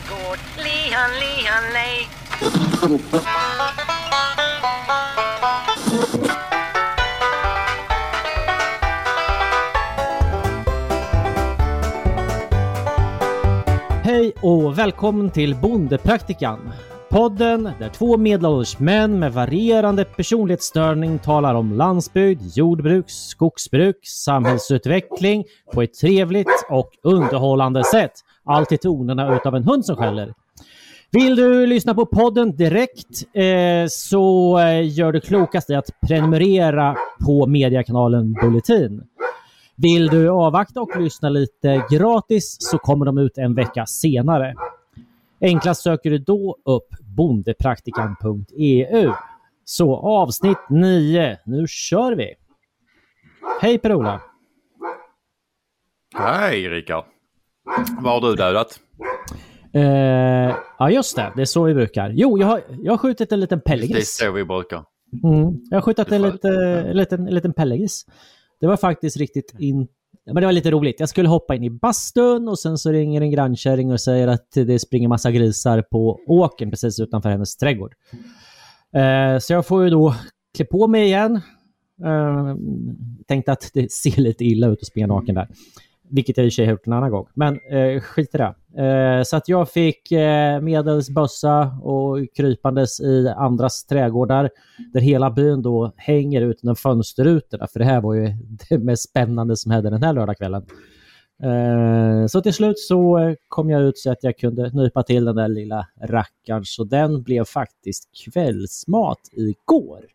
gård. Lihan, lihan, lej. Hej och välkommen till Bondepraktikan. Podden där två medelålders män med varierande personlighetsstörning talar om landsbygd, jordbruk, skogsbruk, samhällsutveckling på ett trevligt och underhållande sätt. Allt i tonerna utav en hund som skäller. Vill du lyssna på podden direkt eh, så eh, gör du klokast i att prenumerera på mediekanalen Bulletin. Vill du avvakta och lyssna lite gratis så kommer de ut en vecka senare. Enklast söker du då upp bondepraktikan.eu. Så avsnitt 9, nu kör vi! Hej Per-Ola! Hej Rikard! Vad har du dödat? Eh, ja just det, det är så vi brukar. Jo, jag har, jag har skjutit en liten Det är pellegris. så vi brukar. Mm, jag har skjutit en, lite, en, liten, en liten pellegris. Det var faktiskt riktigt in... Men det var lite roligt. Jag skulle hoppa in i bastun och sen så ringer en grannkärring och säger att det springer massa grisar på åkern precis utanför hennes trädgård. Eh, så jag får ju då klä på mig igen. Eh, tänkte att det ser lite illa ut att springa naken där. Vilket jag i och för sig har gjort en annan gång. Men eh, skit i det. Eh, så att jag fick eh, medels bössa och krypandes i andras trädgårdar. Där hela byn då hänger ut genom fönsterrutorna. För det här var ju det mest spännande som hände den här lördagskvällen. Eh, så till slut så eh, kom jag ut så att jag kunde nypa till den där lilla rackaren. Så den blev faktiskt kvällsmat igår.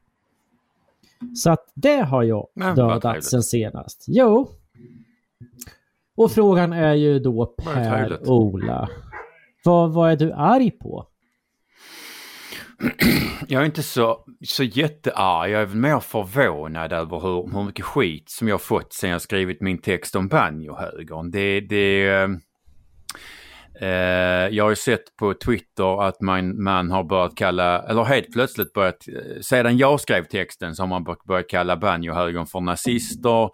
Så att det har jag Men dödat sen senast. Jo. Och frågan är ju då. Per-Ola. Vad, vad är du arg på? Jag är inte så, så jättearg. Jag är väl mer förvånad över hur, hur mycket skit som jag fått sen jag skrivit min text om banjohögern. Det, det, eh, eh, jag har ju sett på Twitter att man, man har börjat kalla, eller helt plötsligt börjat, eh, sedan jag skrev texten så har man bör- börjat kalla banjohögern för nazister.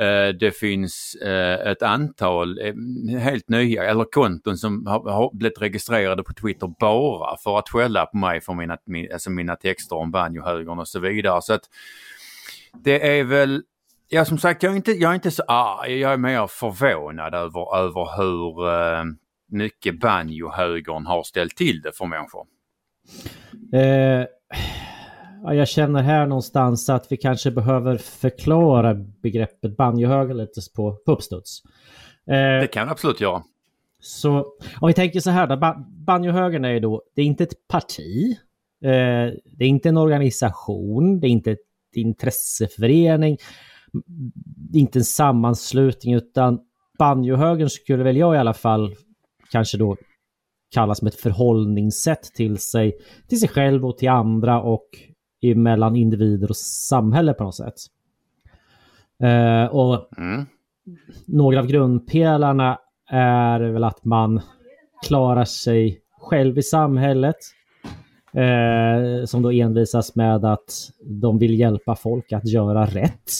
Eh, det finns eh, ett antal eh, helt nya, eller konton som har, blivit registrerade på Twitter bara för att skälla på mig för mina, alltså mina texter om banjohögern och så vidare. Så att det är väl, ja som sagt jag är inte, jag är inte så arg, jag är mer förvånad över, över hur mycket banjohögern har ställt till det för människor. Eh, ja, jag känner här någonstans att vi kanske behöver förklara begreppet banjohöger lite på, på uppstuds. Eh, Det kan absolut göra. Så om vi tänker så här då, ba- banjohögern är ju då, det är inte ett parti, eh, det är inte en organisation, det är inte ett intresseförening, det är inte en sammanslutning utan banjohögern skulle väl jag i alla fall kanske då kalla som ett förhållningssätt till sig, till sig själv och till andra och mellan individer och samhälle på något sätt. Eh, och Mm. några av grundpelarna är väl att man klarar sig själv i samhället. Eh, som då envisas med att de vill hjälpa folk att göra rätt.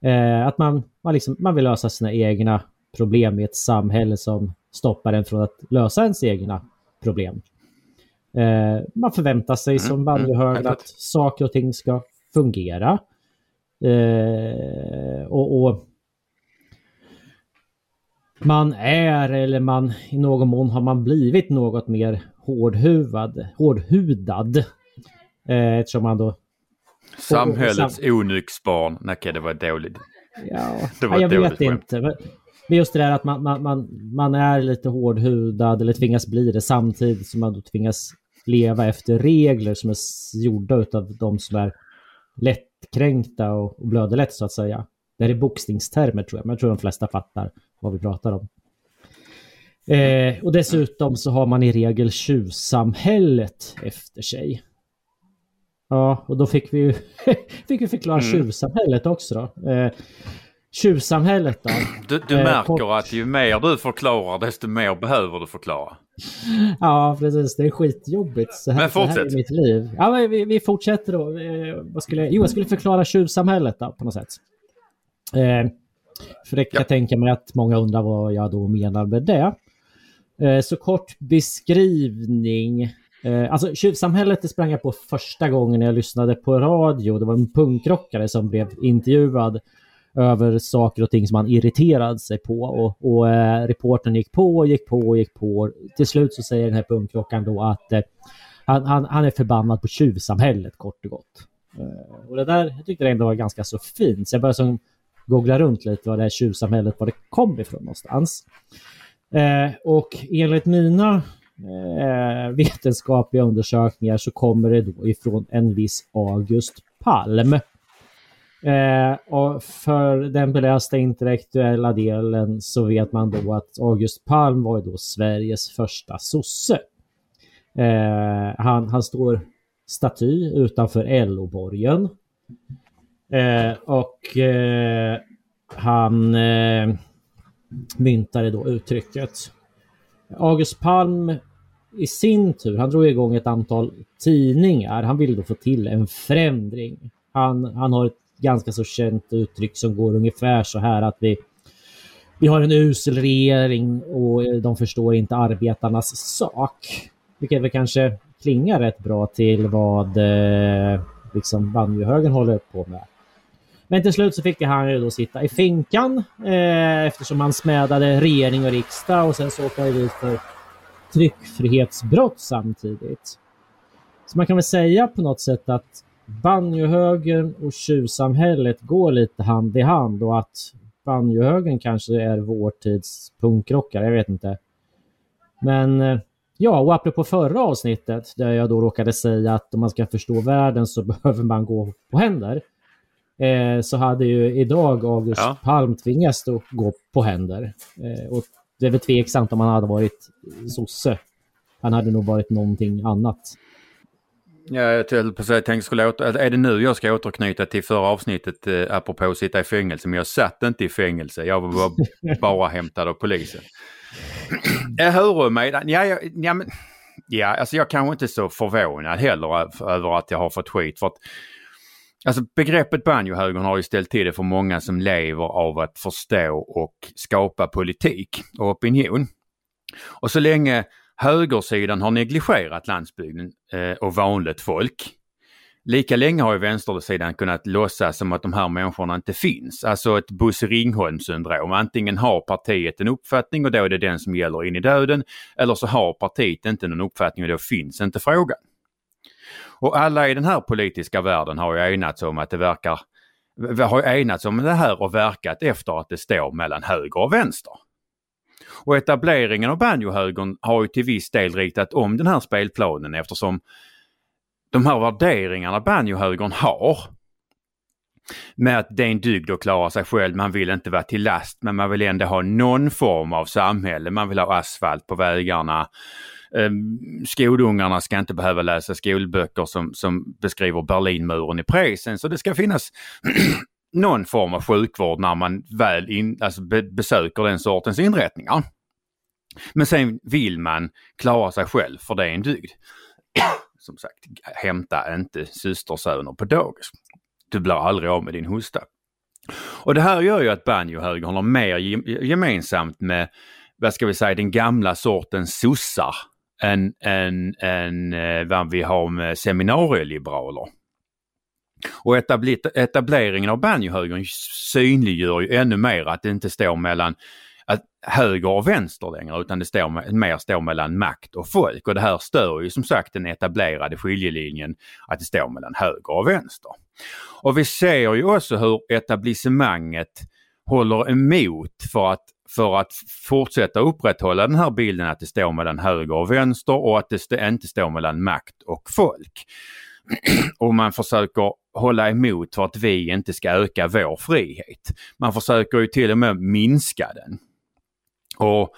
Eh, att man, man, liksom, man vill lösa sina egna problem i ett samhälle som stoppar en från att lösa ens egna problem. Eh, man förväntar sig Mm, som mm, banjohöger helt att saker och ting ska fungera. Eh, och, och man är eller man i någon mån har man blivit något mer hårdhuvad, hårdhudad. Eh, eftersom man då... Samhällets onyxbarn. Nej, det var dåligt. Ja, Det var jag vet inte. Men men just det där att man, man, man, man är lite hårdhudad eller tvingas bli det samtidigt som man då tvingas leva efter regler som är gjorda av de som är lättkränkta och, och blöder lätt så att säga. Det här är boxningstermer tror jag, men jag tror de flesta fattar vad vi pratar om. Eh, och dessutom så har man i regel tjuvsamhället efter sig. Ja, och då fick vi ju fick vi förklara Mm. tjuvsamhället också då. Eh, tjuvsamhället då. Du, du Eh, märker kort- att ju mer du förklarar desto mer behöver du förklara. Ja, precis. Det är skitjobbigt. Så här, Men så här fortsätt. är mitt liv. Ja, men vi, vi fortsätter då. Eh, vad skulle jag, jo, jag skulle förklara tjuvsamhället då, på något sätt. Eh, för det kan Ja. jag tänka mig att många undrar vad jag då menar med det. Eh, så kort beskrivning. Eh, alltså tjuvsamhället det sprang jag på första gången jag lyssnade på radio. Det var en punkrockare som blev intervjuad över saker och ting som han irriterade sig på. Och, och eh, reporten gick på och gick på och gick på. Till slut så säger den här punkrockaren då att eh, han, han, han, är förbannad på tjuvsamhället kort och gott. Eh, och det där jag tyckte jag ändå var ganska så fint. Så jag började som googla runt lite vad det här tjuvsamhället, var det kom ifrån någonstans. Eh, och enligt mina eh, vetenskapliga undersökningar så kommer det då ifrån en viss August Palm. Eh, och för den belästa intellektuella delen så vet man då att August Palm var då Sveriges första sosse. Eh, han, han står staty utanför LO-borgen. Eh, och eh, han eh, myntade då uttrycket. August Palm i sin tur, han drog igång ett antal tidningar. Han ville då få till en förändring. Han, han har ett ganska så känt uttryck som går ungefär så här att vi, vi har en usel regering och eh, de förstår inte arbetarnas sak. Vilket väl kanske klingar rätt bra till vad eh, liksom banjohögern håller på med. Men till slut så fick han ju då sitta i finkan eh, eftersom han smädade regering och riksdag och sen så åkte han ut för tryckfrihetsbrott samtidigt. Så man kan väl säga på något sätt att banjohögern och tjuvsamhället går lite hand i hand och att banjohögern kanske är vår tids punkrockare, jag vet inte. Men eh, ja, och apropå förra avsnittet där jag då råkade säga att om man ska förstå världen så behöver man gå på händer. Eh, så hade ju idag August ja. Palm tvingats att gå på händer. Eh, och det är väl tveksamt om han hade varit sosse. Han hade nog varit någonting annat. Ja, jag tänkte skulle åter, är det nu jag ska återknyta till förra avsnittet eh, apropå att sitta i fängelse? Men jag satt inte i fängelse, jag var bara hämtad av polisen. Jag hör mig, ja, ja, ja, men, ja, alltså jag kanske inte är så förvånad heller över att jag har fått skit. För att, alltså begreppet banjohögern har ju ställt till det för många som lever av att förstå och skapa politik och opinion. Och så länge högersidan har negligerat landsbygden eh, och vanligt folk. Lika länge har ju vänstersidan kunnat låtsas som att de här människorna inte finns. Alltså ett Bosse Ringholm syndrom. Antingen har partiet en uppfattning och då är det den som gäller in i döden. Eller så har partiet inte någon uppfattning och då finns inte frågan. Och alla i den här politiska världen har ju enats om att det verkar har enats om det här och verkat efter att det står mellan höger och vänster. Och etableringen av banjohögern har ju till viss del ritat om den här spelplanen eftersom de här värderingarna banjohögern har med att det är en dygd att klara sig själv, man vill inte vara till last men man vill ändå ha någon form av samhälle. Man vill ha asfalt på vägarna. Ehm, skolungarna ska inte behöva läsa skolböcker som, som beskriver Berlinmuren i presen så det ska finnas någon form av sjukvård när man väl in, alltså be, besöker den sortens inrättningar. Men sen vill man klara sig själv för det är en dygd. Som sagt, hämta inte systersöner på dagis. Du blir aldrig av med din hosta. Och det här gör ju att banjohögern har mer gemensamt med, vad ska vi säga, den gamla sortens sossar än, än, än eh, vad vi har med seminarieliberaler. Och etableringen av banjohögern synliggör ju ännu mer att det inte står mellan att höger och vänster längre utan det står, mer står mellan makt och folk. Och det här stör ju som sagt den etablerade skiljelinjen att det står mellan höger och vänster. Och vi ser ju också hur etablissemanget håller emot för att för att fortsätta upprätthålla den här bilden att det står mellan höger och vänster och att det inte står mellan makt och folk. och man försöker hålla emot för att vi inte ska öka vår frihet. Man försöker ju till och med minska den. Och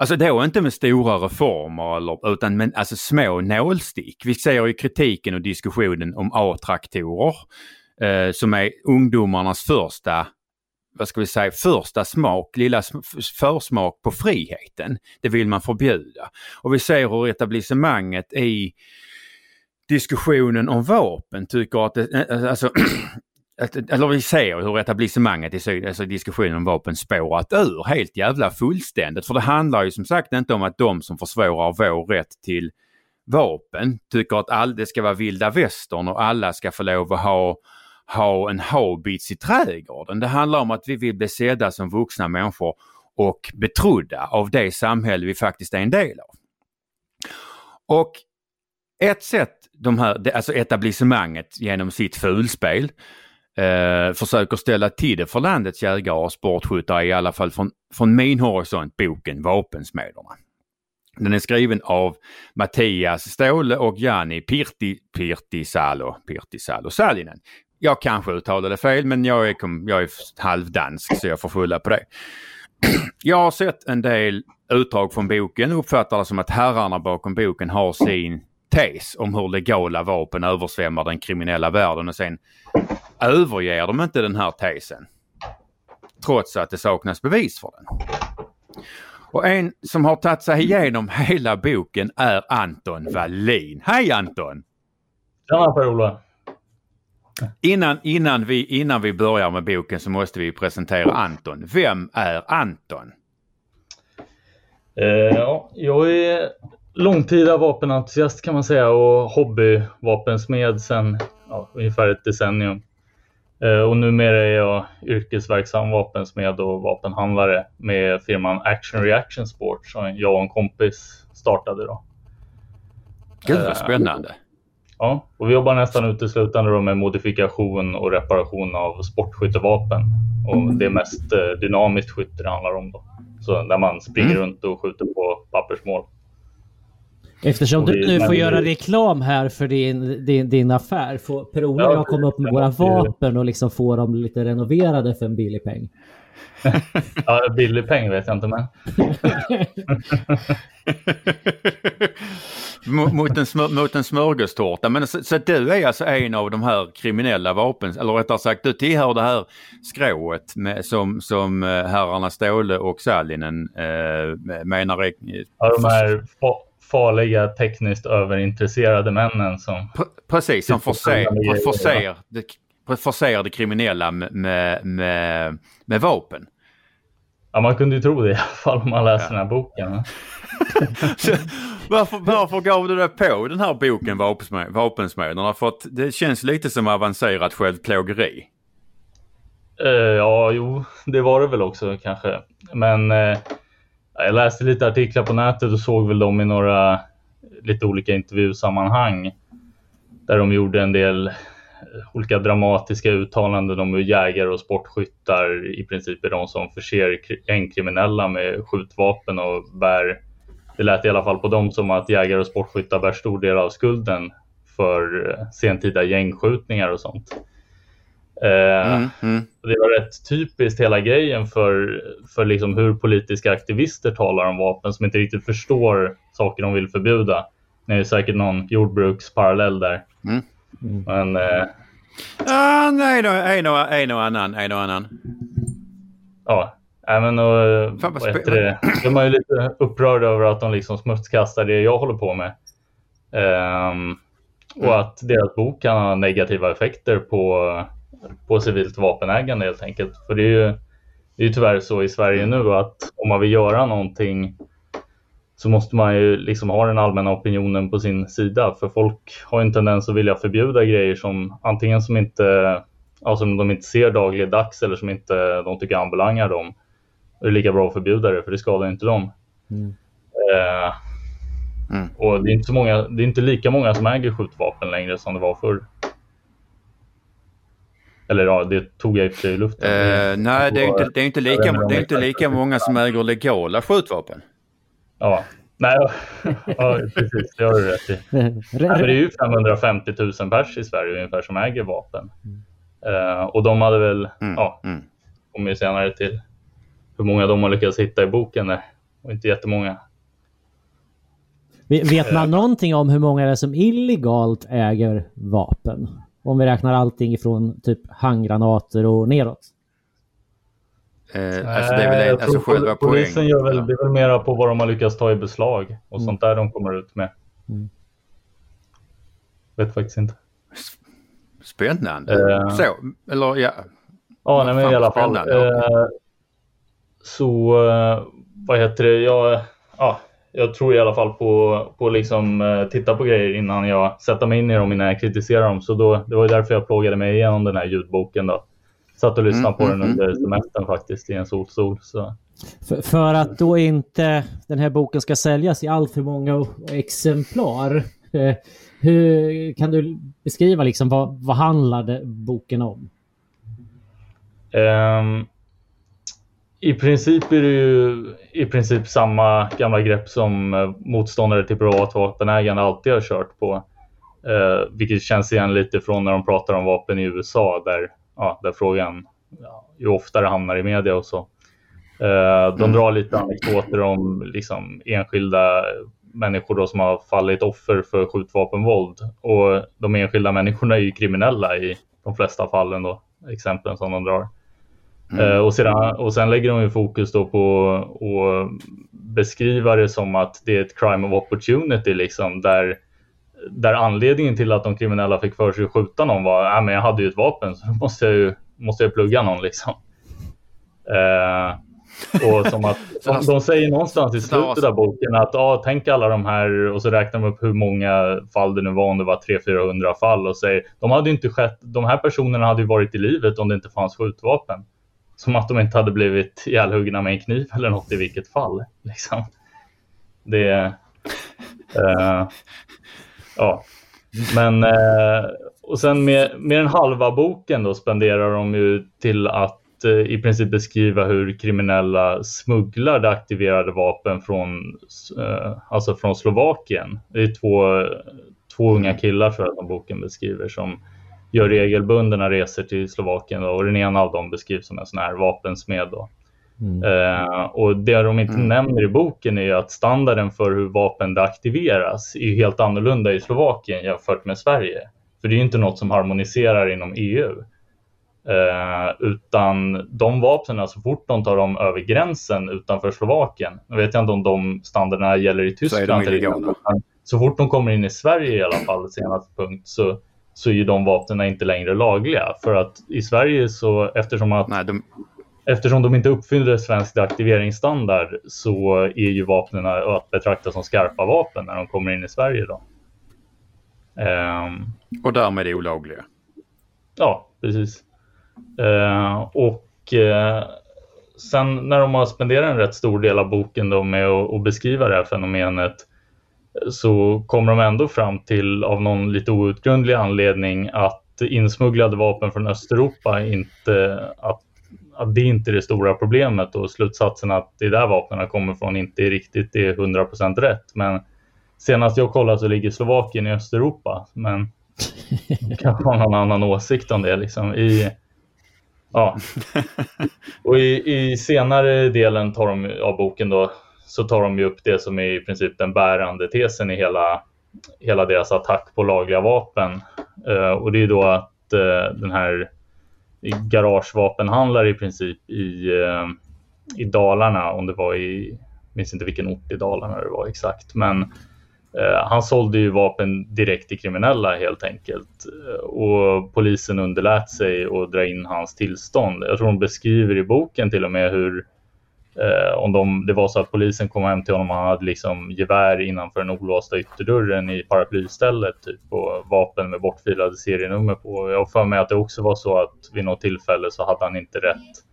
Alltså då inte med stora reformer eller, utan med alltså små nålstick. Vi ser ju kritiken och diskussionen om A-traktorer eh, som är ungdomarnas första, vad ska vi säga, första smak, lilla försmak på friheten. Det vill man förbjuda. Och vi ser hur etablissemanget i diskussionen om vapen tycker att det, eh, eh, alltså, eller vi ser hur etablissemanget i syd, alltså diskussionen om vapen spårat ur helt jävla fullständigt. För det handlar ju som sagt inte om att de som försvårar vår rätt till vapen tycker att all, det ska vara vilda västern och alla ska få lov att ha, ha en haubits i trädgården. Det handlar om att vi vill bli sedda som vuxna människor och betrodda av det samhälle vi faktiskt är en del av. Och ett sätt de här, alltså etablissemanget genom sitt fulspel eh, försöker ställa till det för landets jägare och sportskyttar i alla fall från, från min horisont boken Vapensmederna. Den är skriven av Mattias Ståhle och Jani Pirti, Pirtisalo, Pirtisalo Salinen. Jag kanske uttalade fel men jag är, jag är halvdansk så jag får skylla på det. Jag har sett en del utdrag från boken och uppfattar det som att herrarna bakom boken har sin tes om hur legala vapen översvämmar den kriminella världen och sen överger de inte den här tesen. Trots att det saknas bevis för den. Och en som har tagit sig igenom hela boken är Anton Wallin. Hej Anton! Tjena Per-Ola! Innan, innan, vi, innan vi börjar med boken så måste vi presentera Anton. Vem är Anton? Eh, ja, jag är långtida vapenentusiast kan man säga och hobbyvapensmed sedan ja, ungefär ett decennium. Eh, och numera är jag yrkesverksam vapensmed och vapenhandlare med firman Action Reaction Sport som jag och en kompis startade. Då. Gud vad eh, spännande! Ja, och vi jobbar nästan uteslutande med modifikation och reparation av sportskyttevapen. Och det är mest eh, dynamiskt skytte det handlar om. Då. Så där man springer mm. runt och skjuter på pappersmål. Eftersom du nu får göra reklam här för din, din, din affär, får Per-Ola och jag komma upp med våra vapen och liksom få dem lite renoverade för en billig peng? ja, billig peng vet jag inte men. mot, en smör, mot en smörgåstårta. Men så, så du är alltså en av de här kriminella vapen, eller rättare sagt du tillhör det här skrået med, som, som eh, herrarna Ståhle och Sallinen eh, menar är... Ja, de här farliga tekniskt överintresserade männen som... Precis, som förser, förser, det, förser det kriminella med, med, med, vapen. Ja, man kunde ju tro det i alla fall om man läser ja. den här boken. varför, varför gav du dig på den här boken Vapensmederna? För att det känns lite som avancerat självplågeri. Uh, ja, jo, det var det väl också kanske. Men uh, jag läste lite artiklar på nätet och såg väl dem i några lite olika intervjusammanhang. Där de gjorde en del eh, olika dramatiska uttalanden om hur jägare och sportskyttar i princip är de som förser gängkriminella med skjutvapen och bär, det lät i alla fall på dem som att jägare och sportskyttar bär stor del av skulden för eh, sentida gängskjutningar och sånt. Eh, mm, mm. Det var rätt typiskt hela grejen för, för liksom hur politiska aktivister talar om vapen som inte riktigt förstår saker de vill förbjuda. Det är säkert någon jordbruksparallell där. Mm. Men... Eh, ah, nej, en, och, en och annan. En och annan. Ja, även och, Fan, vad heter det? De är ju lite upprörda över att de liksom smutskastar det jag håller på med. Um, och mm. att deras bok kan ha negativa effekter på, på civilt vapenägande helt enkelt. För det är ju, det är ju tyvärr så i Sverige nu att om man vill göra någonting så måste man ju liksom ha den allmänna opinionen på sin sida. För folk har en tendens att vilja förbjuda grejer som antingen som inte, alltså de inte ser dagligdags eller som inte de tycker anbelangar dem. Det är lika bra att förbjuda det för det skadar inte dem. Mm. Eh, mm. Och det är, inte så många, det är inte lika många som äger skjutvapen längre som det var förr. Eller ja, det tog jag i och för sig i luften. Uh, nej, det är, inte, det, är inte lika, det är inte lika många som äger legala skjutvapen. Ja, nej, ja, precis. Det har du rätt i. Ja, det är ju 550 000 pers i Sverige ungefär som äger vapen. Uh, och de hade väl, mm. ja, mm. kommer ju senare till hur många de har lyckats hitta i boken där. Och inte jättemånga. Vet man någonting om hur många det är som illegalt äger vapen? Om vi räknar allting ifrån typ handgranater och neråt. Eh, alltså det är väl en, alltså själva polisen poäng. gör väl, det är väl mera på vad de har lyckats ta i beslag och mm. sånt där de kommer ut med. Mm. Vet faktiskt inte. Spännande. Eh. Så, eller ja. Ja, nej, men i alla fall. Eh, så eh, vad heter det? Jag, ja, jag tror i alla fall på, på liksom eh, titta på grejer innan jag sätter mig in i dem innan jag kritiserar dem. Så då, det var ju därför jag plågade mig igenom den här ljudboken då. Satt och lyssnade Mm, på mm, den under semestern faktiskt i en solstol. Så. För, för att då inte den här boken ska säljas i allt för många exemplar. eh, Hur kan du beskriva liksom vad, vad handlade boken om? Ehm, I princip är det ju i princip samma gamla grepp som eh, motståndare till privatvapenägande alltid har kört på. Eh, vilket känns igen lite från när de pratar om vapen i USA där, ja, där frågan ja, ju oftare hamnar i media och så. Eh, de drar lite anekdoter om liksom, enskilda människor då som har fallit offer för skjutvapenvåld. Och de enskilda människorna är ju kriminella i de flesta fallen då, exemplen som de drar. Eh, och, sedan, och sen lägger de ju fokus då på att beskriva det som att det är ett crime of opportunity liksom där, där anledningen till att de kriminella fick för sig att skjuta någon var att äh, jag hade ju ett vapen så då måste jag ju måste jag plugga någon liksom. Eh, och som att de, de säger någonstans i slutet av boken att ah, tänk alla de här och så räknar de upp hur många fall det nu var om det var 300-400 fall och säger de hade inte skett. De här personerna hade ju varit i livet om det inte fanns skjutvapen. Som att de inte hade blivit ihjälhuggna med en kniv eller något i vilket fall. Liksom. Det... Eh, ja. Men... Eh, och sen med, med den halva boken då spenderar de ju till att eh, i princip beskriva hur kriminella smugglar det aktiverade vapen från, eh, alltså från Slovakien. Det är två, två unga killar tror jag som boken beskriver som gör regelbundna resor till Slovakien då, och den ena av dem beskrivs som en sån här vapensmed. Då. Mm. Eh, och det de inte Mm. nämner i boken är att standarden för hur vapen deaktiveras är helt annorlunda i Slovakien jämfört med Sverige. För det är ju inte något som harmoniserar inom EU. Eh, utan de vapnen, så fort de tar dem över gränsen utanför Slovakien, nu vet jag inte om de standarderna gäller i Tyskland. eller illegala. inte, men så fort de kommer in i Sverige i alla fall, senaste punkt, så, så är ju de vapnen inte längre lagliga. För att i Sverige så, eftersom att Nej, de, Eftersom de inte uppfyller svensk deaktiveringsstandard så är ju vapnen att betrakta som skarpa vapen när de kommer in i Sverige. Då. Ehm, och därmed olagliga. ja, precis. Ehm, och eh, sen när de har spenderat en rätt stor del av boken då med att beskriva det här fenomenet så kommer de ändå fram till av någon lite outgrundlig anledning att insmugglade vapen från Östeuropa inte att att det inte är det stora problemet och slutsatsen att det är där vapnen kommer från inte är riktigt är 100% rätt. Men senast jag kollade så ligger Slovakien i Östeuropa. Men jag kanske har någon annan åsikt om det. Liksom. I, ja. Och i, i senare delen tar de, av boken då, så tar de ju upp det som är i princip den bärande tesen i hela, hela deras attack på lagliga vapen. Eh, och det är då att eh, den här garagevapenhandlare i princip i, eh, i Dalarna, om det var i, jag minns inte vilken ort i Dalarna det var exakt, men eh, han sålde ju vapen direkt till kriminella helt enkelt. Eh, och polisen underlät sig att dra in hans tillstånd. Jag tror de beskriver i boken till och med hur eh, om de, det var så att polisen kom hem till honom och han hade liksom gevär innanför den olåsta ytterdörren i paraplystället typ, och vapen med bortfilade serienummer på. Jag har för mig att det också var så att vid något tillfälle så hade han inte rätt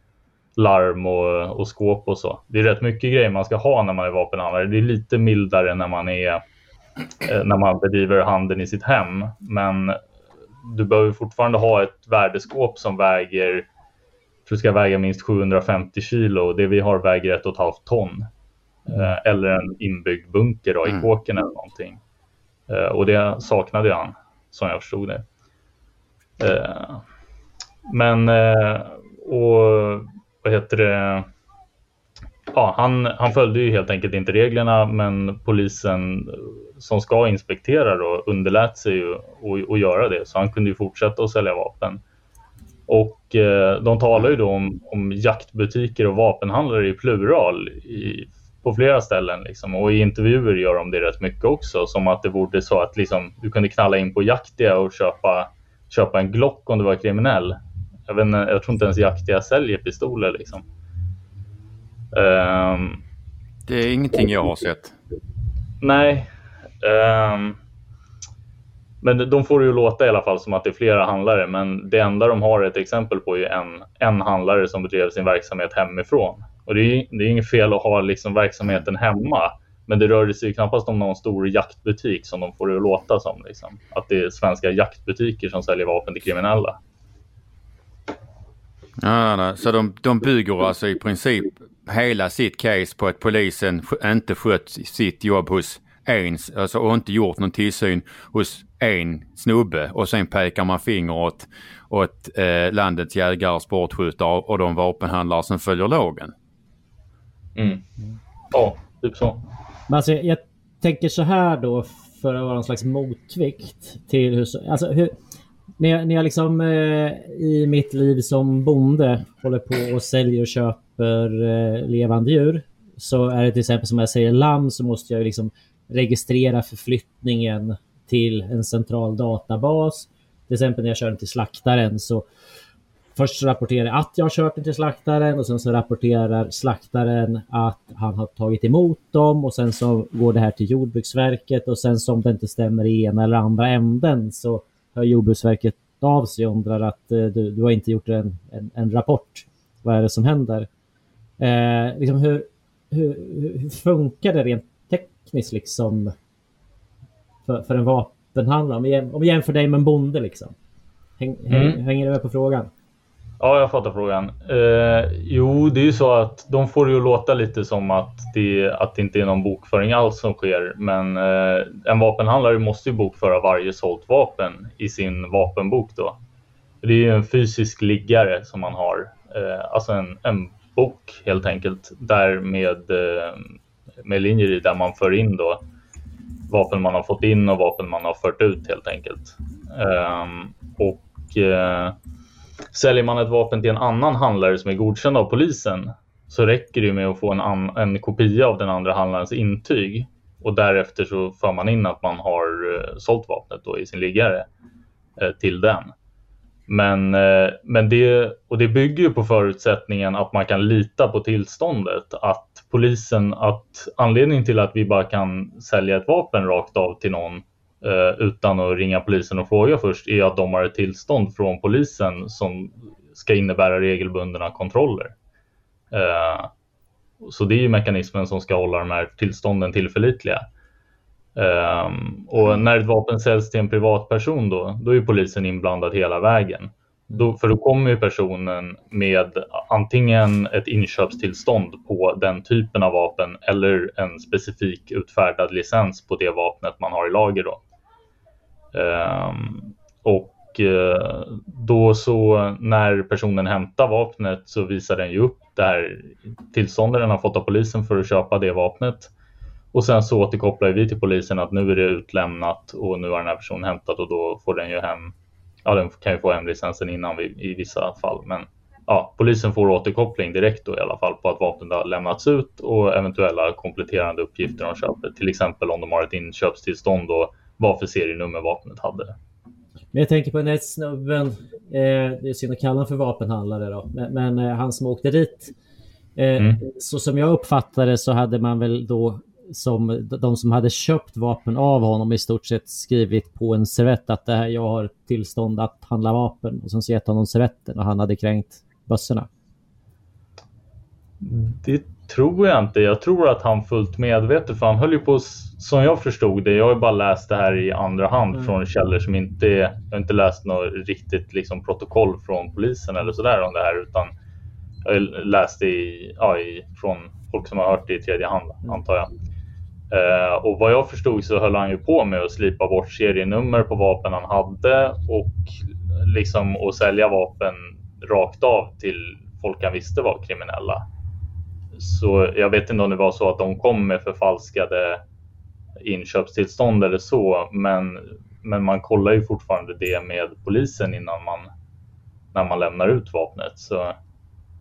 larm och, och skåp och så. Det är rätt mycket grejer man ska ha när man är vapenhandlare. Det är lite mildare när man är eh, när man bedriver handeln i sitt hem. Men du behöver fortfarande ha ett värdeskåp som väger tror det ska väga minst 750 kilo. Det vi har väger ett och ett halvt ton. Eh, eller en inbyggd bunker då, i Mm. kåken eller någonting. Eh, och det saknade han, som jag förstod det. Eh, men, och vad heter det? Ja, han, han följde ju helt enkelt inte reglerna, men polisen som ska inspektera då underlät sig ju att- att göra det. Så han kunde ju fortsätta att sälja vapen. Och eh, de talar ju då om, om jaktbutiker och vapenhandlare i plural i, på flera ställen. Liksom. Och i intervjuer gör de det rätt mycket också. Som att det vore så att liksom, du kunde knalla in på Jaktia och köpa köpa en Glock om du var kriminell. Jag, vet inte, jag tror inte ens jaktiga säljer pistoler liksom. Um, det är ingenting jag har sett. Nej. Um, men de får det ju låta i alla fall som att det är flera handlare. Men det enda de har ett exempel på är en, en handlare som bedrev sin verksamhet hemifrån. Och det är, det är inget fel att ha liksom verksamheten hemma. Men det rör sig knappast om någon stor jaktbutik som de får det att låta som. Liksom. Att det är svenska jaktbutiker som säljer vapen till kriminella. Ja, nej. Så de, de bygger alltså i princip hela sitt case på att polisen inte skött sitt jobb hos ens alltså, och inte gjort någon tillsyn hos en snubbe och sen pekar man finger åt, åt eh, landets jägare, sportskyttar och de vapenhandlare som följer lagen. Mm. Ja, typ så. Men alltså, jag tänker så här då för att vara någon slags motvikt till hur... Alltså, hur när, jag, när jag liksom eh, i mitt liv som bonde håller på och säljer och köper eh, levande djur så är det till exempel som jag säger lamm så måste jag liksom registrera förflyttningen till en central databas. Till exempel när jag kör den till slaktaren så först rapporterar jag att jag har kört den till slaktaren och sen så rapporterar slaktaren att han har tagit emot dem och sen så går det här till Jordbruksverket och sen som det inte stämmer i ena eller andra änden så hör Jordbruksverket av sig och undrar att eh, du, du har inte gjort en, en, en, rapport. Vad är det som händer? Eh, liksom hur, hur, hur funkar det rent tekniskt liksom för, för en vapenhandlare? Om vi, om vi jämför dig med en bonde liksom. Häng, mm. Hänger du med på frågan? Ja, jag fattar frågan. Eh, jo, det är ju så att de får ju låta lite som att det, att det inte är någon bokföring alls som sker. Men eh, en vapenhandlare måste ju bokföra varje sålt vapen i sin vapenbok då. Det är ju en fysisk liggare som man har, eh, alltså en, en bok helt enkelt, där med, eh, med linjer i där man för in då vapen man har fått in och vapen man har fört ut helt enkelt. Ehm, och eh, Säljer man ett vapen till en annan handlare som är godkänd av polisen så räcker det med att få en, en kopia av den andra handlarens intyg och därefter så för man in att man har eh, sålt vapnet då i sin liggare eh, till den. Men, eh, men det, och det bygger ju på förutsättningen att man kan lita på tillståndet. Att polisen, att anledningen till att vi bara kan sälja ett vapen rakt av till någon Eh, utan att ringa polisen och fråga först är att de har ett tillstånd från polisen som ska innebära regelbundna kontroller. Eh, så det är ju mekanismen som ska hålla de här tillstånden tillförlitliga. Um, och när ett vapen säljs till en privatperson då, då är polisen inblandad hela vägen. Då, för då kommer ju personen med antingen ett inköpstillstånd på den typen av vapen eller en specifik utfärdad licens på det vapnet man har i lager. Då. Um, och eh, då så när personen hämtar vapnet så visar den ju upp det här tillståndet den har fått av polisen för att köpa det vapnet. Och sen så återkopplar vi till polisen att nu är det utlämnat och nu har den här personen hämtat och då får den ju hem, ja den kan ju få hem licensen innan i vissa fall. Men ja, polisen får återkoppling direkt då i alla fall på att vapnet har lämnats ut och eventuella kompletterande uppgifter de köper. Till exempel om de har ett inköpstillstånd och vad för serienummer vapnet hade. Men jag tänker på den här snubben, eh, det är synd att kalla honom för vapenhandlare då, men, men eh, han som åkte dit. Eh, mm. Så som jag uppfattade så hade man väl då som de som hade köpt vapen av honom i stort sett skrivit på en servett att det här, jag har tillstånd att handla vapen och sen så gett honom servetten och han hade kränkt bössorna. Det tror jag inte. Jag tror att han fullt medvetet, för han höll ju på, som jag förstod det, jag har ju bara läst det här i andra hand mm. från källor som inte, jag har inte läst något riktigt liksom, protokoll från polisen eller sådär om det här, utan jag läste i, ja, i, från folk som har hört det i tredje hand, mm. antar jag. Uh, och vad jag förstod så höll han ju på med att slipa bort serienummer på vapen han hade och liksom att sälja vapen rakt av till folk han visste var kriminella. Så jag vet inte om det var så att de kom med förfalskade inköpstillstånd eller så, men, men man kollar ju fortfarande det med polisen innan man, när man lämnar ut vapnet. Så,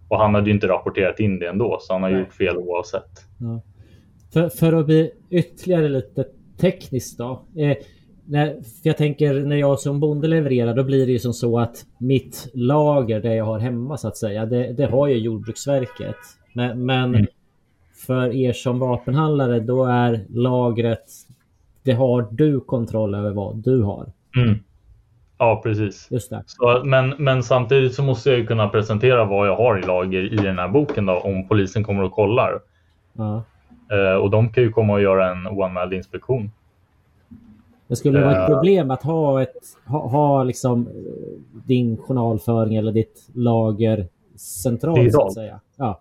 och han hade ju inte rapporterat in det ändå, så han har Nej. gjort fel oavsett. Ja. För, för att bli ytterligare lite tekniskt då. Eh, när, jag tänker när jag som bonde levererar då blir det ju som så att mitt lager, det jag har hemma så att säga, det, det har ju Jordbruksverket. Men, men Mm. för er som vapenhandlare då är lagret, det har du kontroll över vad du har. Mm. Ja, precis. Just det. Så, men, men samtidigt så måste jag ju kunna presentera vad jag har i lager i den här boken då, om polisen kommer och kollar. Ja. Eh, och de kan ju komma och göra en oanmäld inspektion. Det skulle vara ett Eh. problem att ha, ett, ha, ha liksom eh, din journalföring eller ditt lager centralt så att säga. Ja.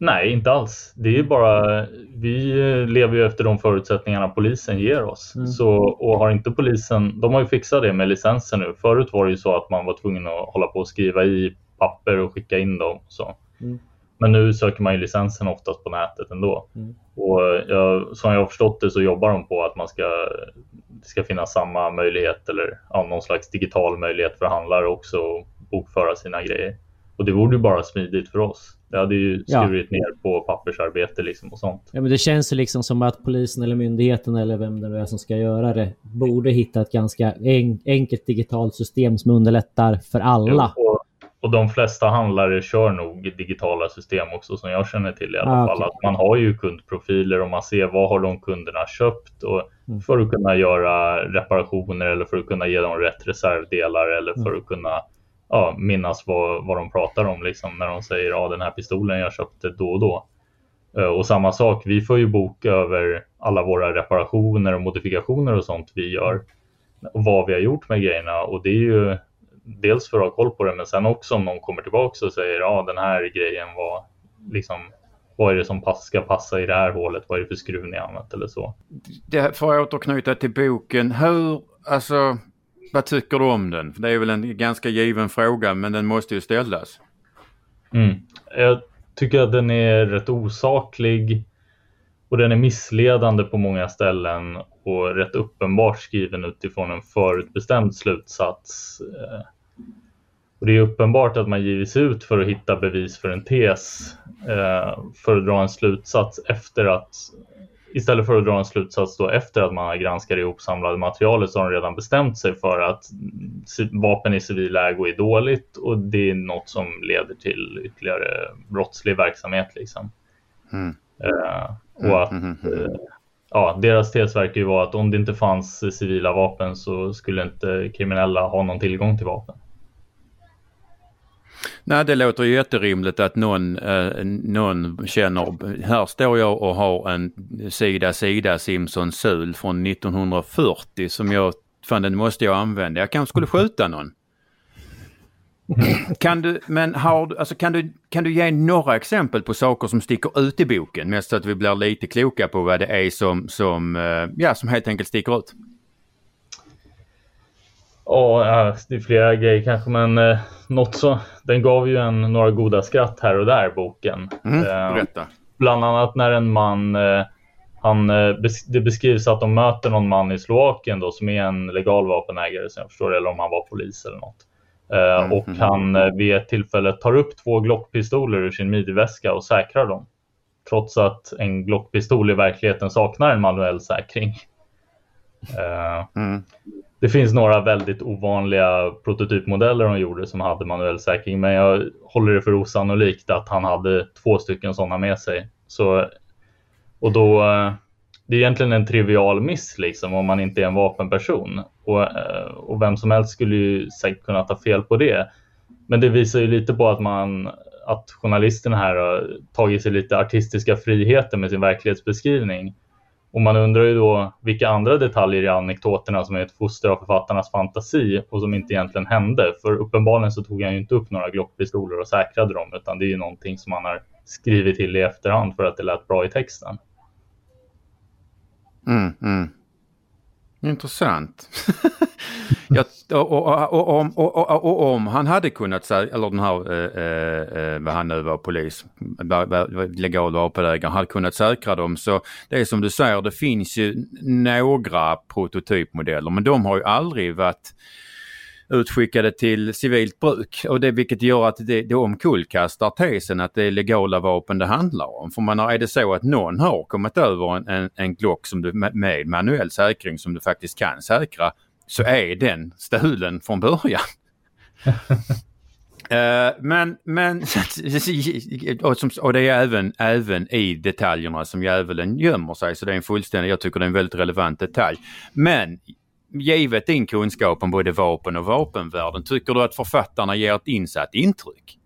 Nej, inte alls. Det är bara, vi lever ju efter de förutsättningarna polisen ger oss. Mm. Så, och har inte polisen, de har ju fixat det med licenser nu. Förut var det ju så att man var tvungen att hålla på och skriva i papper och skicka in dem. och Så. Mm. Men nu söker man ju licensen oftast på nätet ändå. Mm. Och jag, som jag har förstått det så jobbar de på att man ska, det ska finnas samma möjlighet eller ja, någon slags digital möjlighet för handlare också att bokföra sina grejer. Och det vore ju bara smidigt för oss. Det hade ju Ja. skurit ner på pappersarbete liksom och sånt. Ja, men det känns ju liksom som att polisen eller myndigheten eller vem det nu är som ska göra det borde hitta ett ganska en, enkelt digitalt system som underlättar för alla. Jo, Och, de flesta handlare kör nog digitala system också som jag känner till i alla Ah, fall. okej. Att man har ju kundprofiler och man ser vad har de kunderna köpt och Mm. för att kunna göra reparationer eller för att kunna ge dem rätt reservdelar eller för Mm. att kunna ja, minnas vad, vad de pratar om liksom, när de säger ja, den här pistolen jag köpte då och då. Eh, Och samma sak, vi får ju bok över alla våra reparationer och modifikationer och sånt vi gör. Och vad vi har gjort med grejerna och det är ju dels för att ha koll på det men sen också om någon kommer tillbaka och säger ja den här grejen var liksom vad är det som ska passa i det här hålet? Vad är det för skruv ni använt eller så? Det, för att återknyta till boken, hur, alltså, vad tycker du om den? För Det är väl en ganska given fråga men den måste ju ställas. Mm. Jag tycker att den är rätt osaklig och den är missledande på många ställen och rätt uppenbart skriven utifrån en förutbestämd slutsats. Och det är uppenbart att man givits ut för att hitta bevis för en tes eh, för att dra en slutsats efter att istället för att dra en slutsats då efter att man har granskat det ihopsamlade materialet så har de redan bestämt sig för att vapen i civil ägo är dåligt och det är något som leder till ytterligare brottslig verksamhet. Liksom. Mm. Eh, och att Mm, mm, mm. eh, ja, deras tes verkar ju vara att om det inte fanns civila vapen så skulle inte kriminella ha någon tillgång till vapen. Nej, det låter ju jätterimligt att någon, eh, någon känner, här står jag och har en sida sida Simpson Sul från 1940 som jag, fan den måste jag använda. Jag kanske skulle skjuta någon. Kan du, men har alltså kan du, kan du ge några exempel på saker som sticker ut i boken? Mest så att vi blir lite kloka på vad det är som, som, eh, ja, som helt enkelt sticker ut. Ja, det är flera grejer kanske, men eh, något så. Den gav ju en några goda skratt här och där, boken. Mm, Eh, berätta. bland annat när en man, eh, han, eh, det beskrivs att de möter någon man i Slovakien då som är en legal vapenägare som jag förstår det, eller om han var polis eller något. Eh, Mm, och mm. han eh, vid ett tillfälle tar upp två Glockpistoler ur sin midjeväska och säkrar dem. Trots att en Glockpistol i verkligheten saknar en manuell säkring. Det finns några väldigt ovanliga prototypmodeller de gjorde som hade manuell säkring, men jag håller det för osannolikt att han hade två stycken sådana med sig. Så, och då, eh, det är egentligen en trivial miss liksom om man inte är en vapenperson. Och, eh, och vem som helst skulle ju säkert kunna ta fel på det. Men det visar ju lite på att man att journalisterna här har tagit sig lite artistiska friheter med sin verklighetsbeskrivning. Och man undrar ju då vilka andra detaljer i anekdoterna som är ett foster av författarnas fantasi och som inte egentligen hände. För uppenbarligen så tog han ju inte upp några Glockpistoler och säkrade dem utan det är ju någonting som han har skrivit till i efterhand för att det lät bra i texten. Mm, mm. Intressant. jag, och, och, och, om- och, och, och om han hade kunnat säga, eller den här, eh, eh, eh vad han nu var, polis, legal vapenägare, hade kunnat säkra dem så det är som du säger, det finns ju några prototypmodeller men de har ju aldrig varit utskickade till civilt bruk. Och det, vilket gör att det, det omkullkastar tesen att det är legala vapen det handlar om. För man har, är det så att någon har kommit över en, en, en Glock som du, med manuell säkring som du faktiskt kan säkra så är den stulen från början. Uh, men, men och, som, och det är även, även i detaljerna som djävulen gömmer sig. Så det är en fullständig, jag tycker det är en väldigt relevant detalj. Men givet din kunskap om både vapen och vapenvärlden, tycker du att författarna ger ett insatt intryck?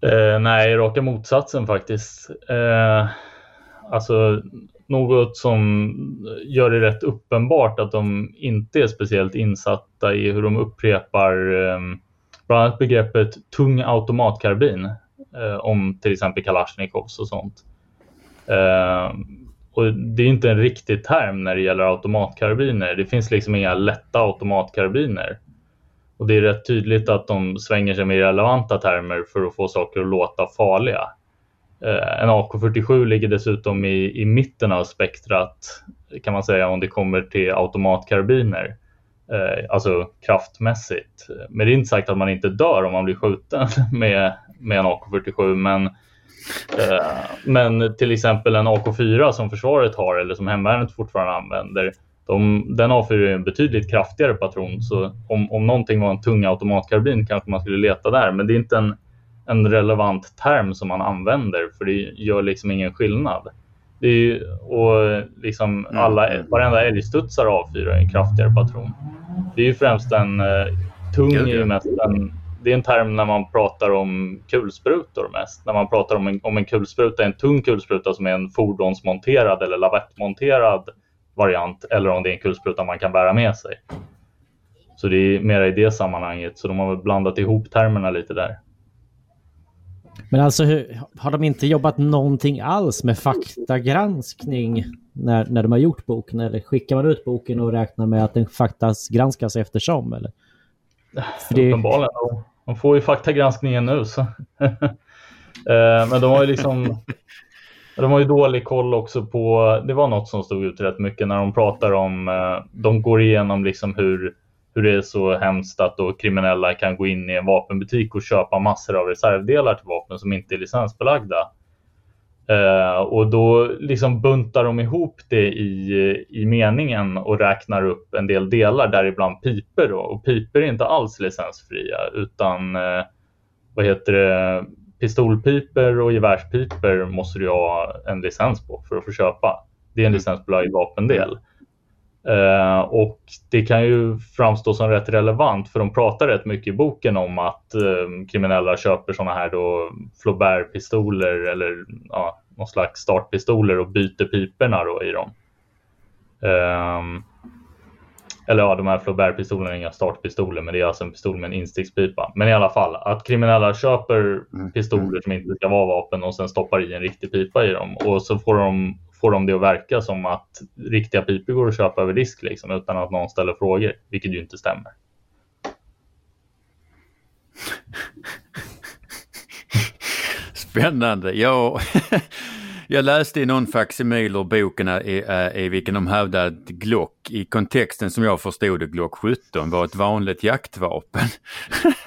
Eh, nej, raka motsatsen faktiskt. Eh, alltså något som gör det rätt uppenbart att de inte är speciellt insatta i hur de upprepar eh, bland annat begreppet tung automatkarbin eh, om till exempel Kalashnikovs och sånt. Eh, och det är inte en riktig term när det gäller automatkarbiner. Det finns liksom inga lätta automatkarbiner. Och det är rätt tydligt att de svänger sig med relevanta termer för att få saker att låta farliga. Eh, en AK47 ligger dessutom i, i mitten av spektrat kan man säga om det kommer till automatkarbiner. Eh, alltså kraftmässigt. Men det är inte sagt att man inte dör om man blir skjuten med, med en AK47. Men, men till exempel en AK4 som försvaret har eller som hemvärnet fortfarande använder. De, den avfyrar en betydligt kraftigare patron. Så om, om någonting var en tung automatkarbin kanske man skulle leta där. Men det är inte en en relevant term som man använder för det gör liksom ingen skillnad. Det är ju, och liksom mm. alla, varenda älgstudsare avfyrar en kraftigare patron. Det är ju främst en uh, tung är mest en, det är en term när man pratar om kulsprutor mest. När man pratar om en, om en kulspruta, en tung kulspruta som är en fordonsmonterad eller lavettmonterad variant eller om det är en kulspruta man kan bära med sig. Så det är mera i det sammanhanget. Så de har väl blandat ihop termerna lite där. Men alltså har de inte jobbat någonting alls med faktagranskning när, när de har gjort boken? Eller skickar man ut boken och räknar med att den faktas granskas eftersom? Eller? Det... Uppenbarligen. De får ju faktagranskningen nu. Så. Eh, men de har ju liksom... De har ju dålig koll också på, det var något som stod ut rätt mycket när de pratar om, eh, de går igenom liksom hur hur det är så hemskt att då kriminella kan gå in i en vapenbutik och köpa massor av reservdelar till vapen som inte är licensbelagda. Uh, och då liksom buntar de ihop det i, i meningen och räknar upp en del delar, däribland piper. Då. Och piper är inte alls licensfria utan uh, vad heter det, pistolpiper och gevärspiper måste du ha en licens på för att få köpa. Det är en mm. licensbelagd vapendel. Uh, och det kan ju framstå som rätt relevant för de pratar rätt mycket i boken om att uh, kriminella köper sådana här då Flaubert-pistoler eller ja, någon slags startpistoler och byter piporna då i dem. Uh, eller ja, de här Flaubert-pistolerna är inga startpistoler, men det är alltså en pistol med en instickspipa. Men i alla fall, att kriminella köper mm. pistoler som inte ska vara vapen och sen stoppar i en riktig pipa i dem och så får de får de det att verka som att riktiga pipor går att köpa över disk liksom, utan att någon ställer frågor, vilket ju inte stämmer. Spännande. Ja, jag läste i någon faksimil ur boken i, i vilken de hävdade att Glock i kontexten som jag förstod det, Glock 17 var ett vanligt jaktvapen.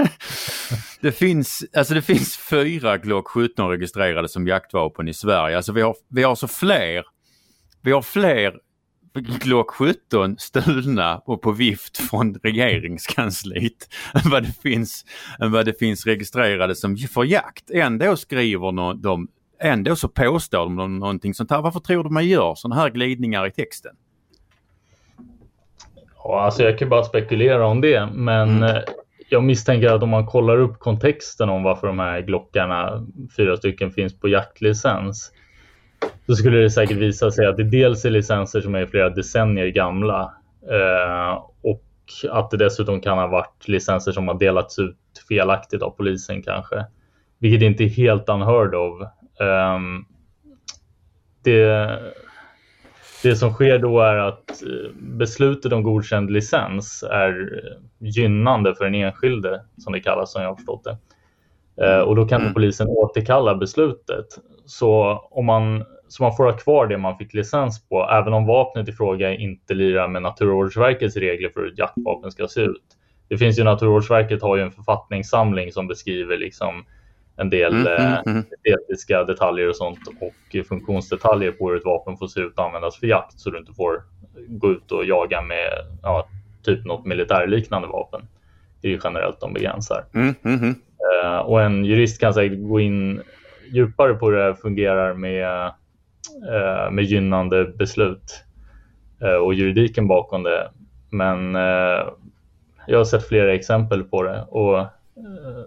det, finns, alltså det finns fyra Glock 17 registrerade som jaktvapen i Sverige. Alltså vi har, vi har så fler, vi har fler Glock 17 stulna och på vift från regeringskansliet än vad det finns, än vad det finns registrerade som för jakt. Ändå skriver de ändå så påstår de någonting sånt här. Varför tror du man gör sådana här glidningar i texten? Ja, alltså jag kan bara spekulera om det, men mm. Eh, jag misstänker att om man kollar upp kontexten om varför de här Glockarna, fyra stycken, finns på jaktlicens så skulle det säkert visa sig att det dels är licenser som är flera decennier gamla eh, och att det dessutom kan ha varit licenser som har delats ut felaktigt av polisen kanske. Vilket inte är helt unheard of Um, det, det som sker då är att eh, beslutet om godkänd licens är gynnande för den enskilde, som det kallas som jag har förstått det. Uh, och då kan mm. polisen återkalla beslutet. Så om man så man får ha kvar det man fick licens på, även om vapnet i fråga inte lirar med Naturvårdsverkets regler för hur ett jaktvapen ska se ut. Det finns ju Naturvårdsverket har ju en författningssamling som beskriver liksom en del Mm, mm, eh, mm. estetiska detaljer och sånt och funktionsdetaljer på hur ett vapen får se ut och användas för jakt så du inte får gå ut och jaga med ja, typ något militärliknande vapen. Det är ju generellt de begränsar. Mm, mm, mm. Eh, och en jurist kan säkert gå in djupare på hur det fungerar med, eh, med gynnande beslut eh, och juridiken bakom det. Men eh, jag har sett flera exempel på det och eh,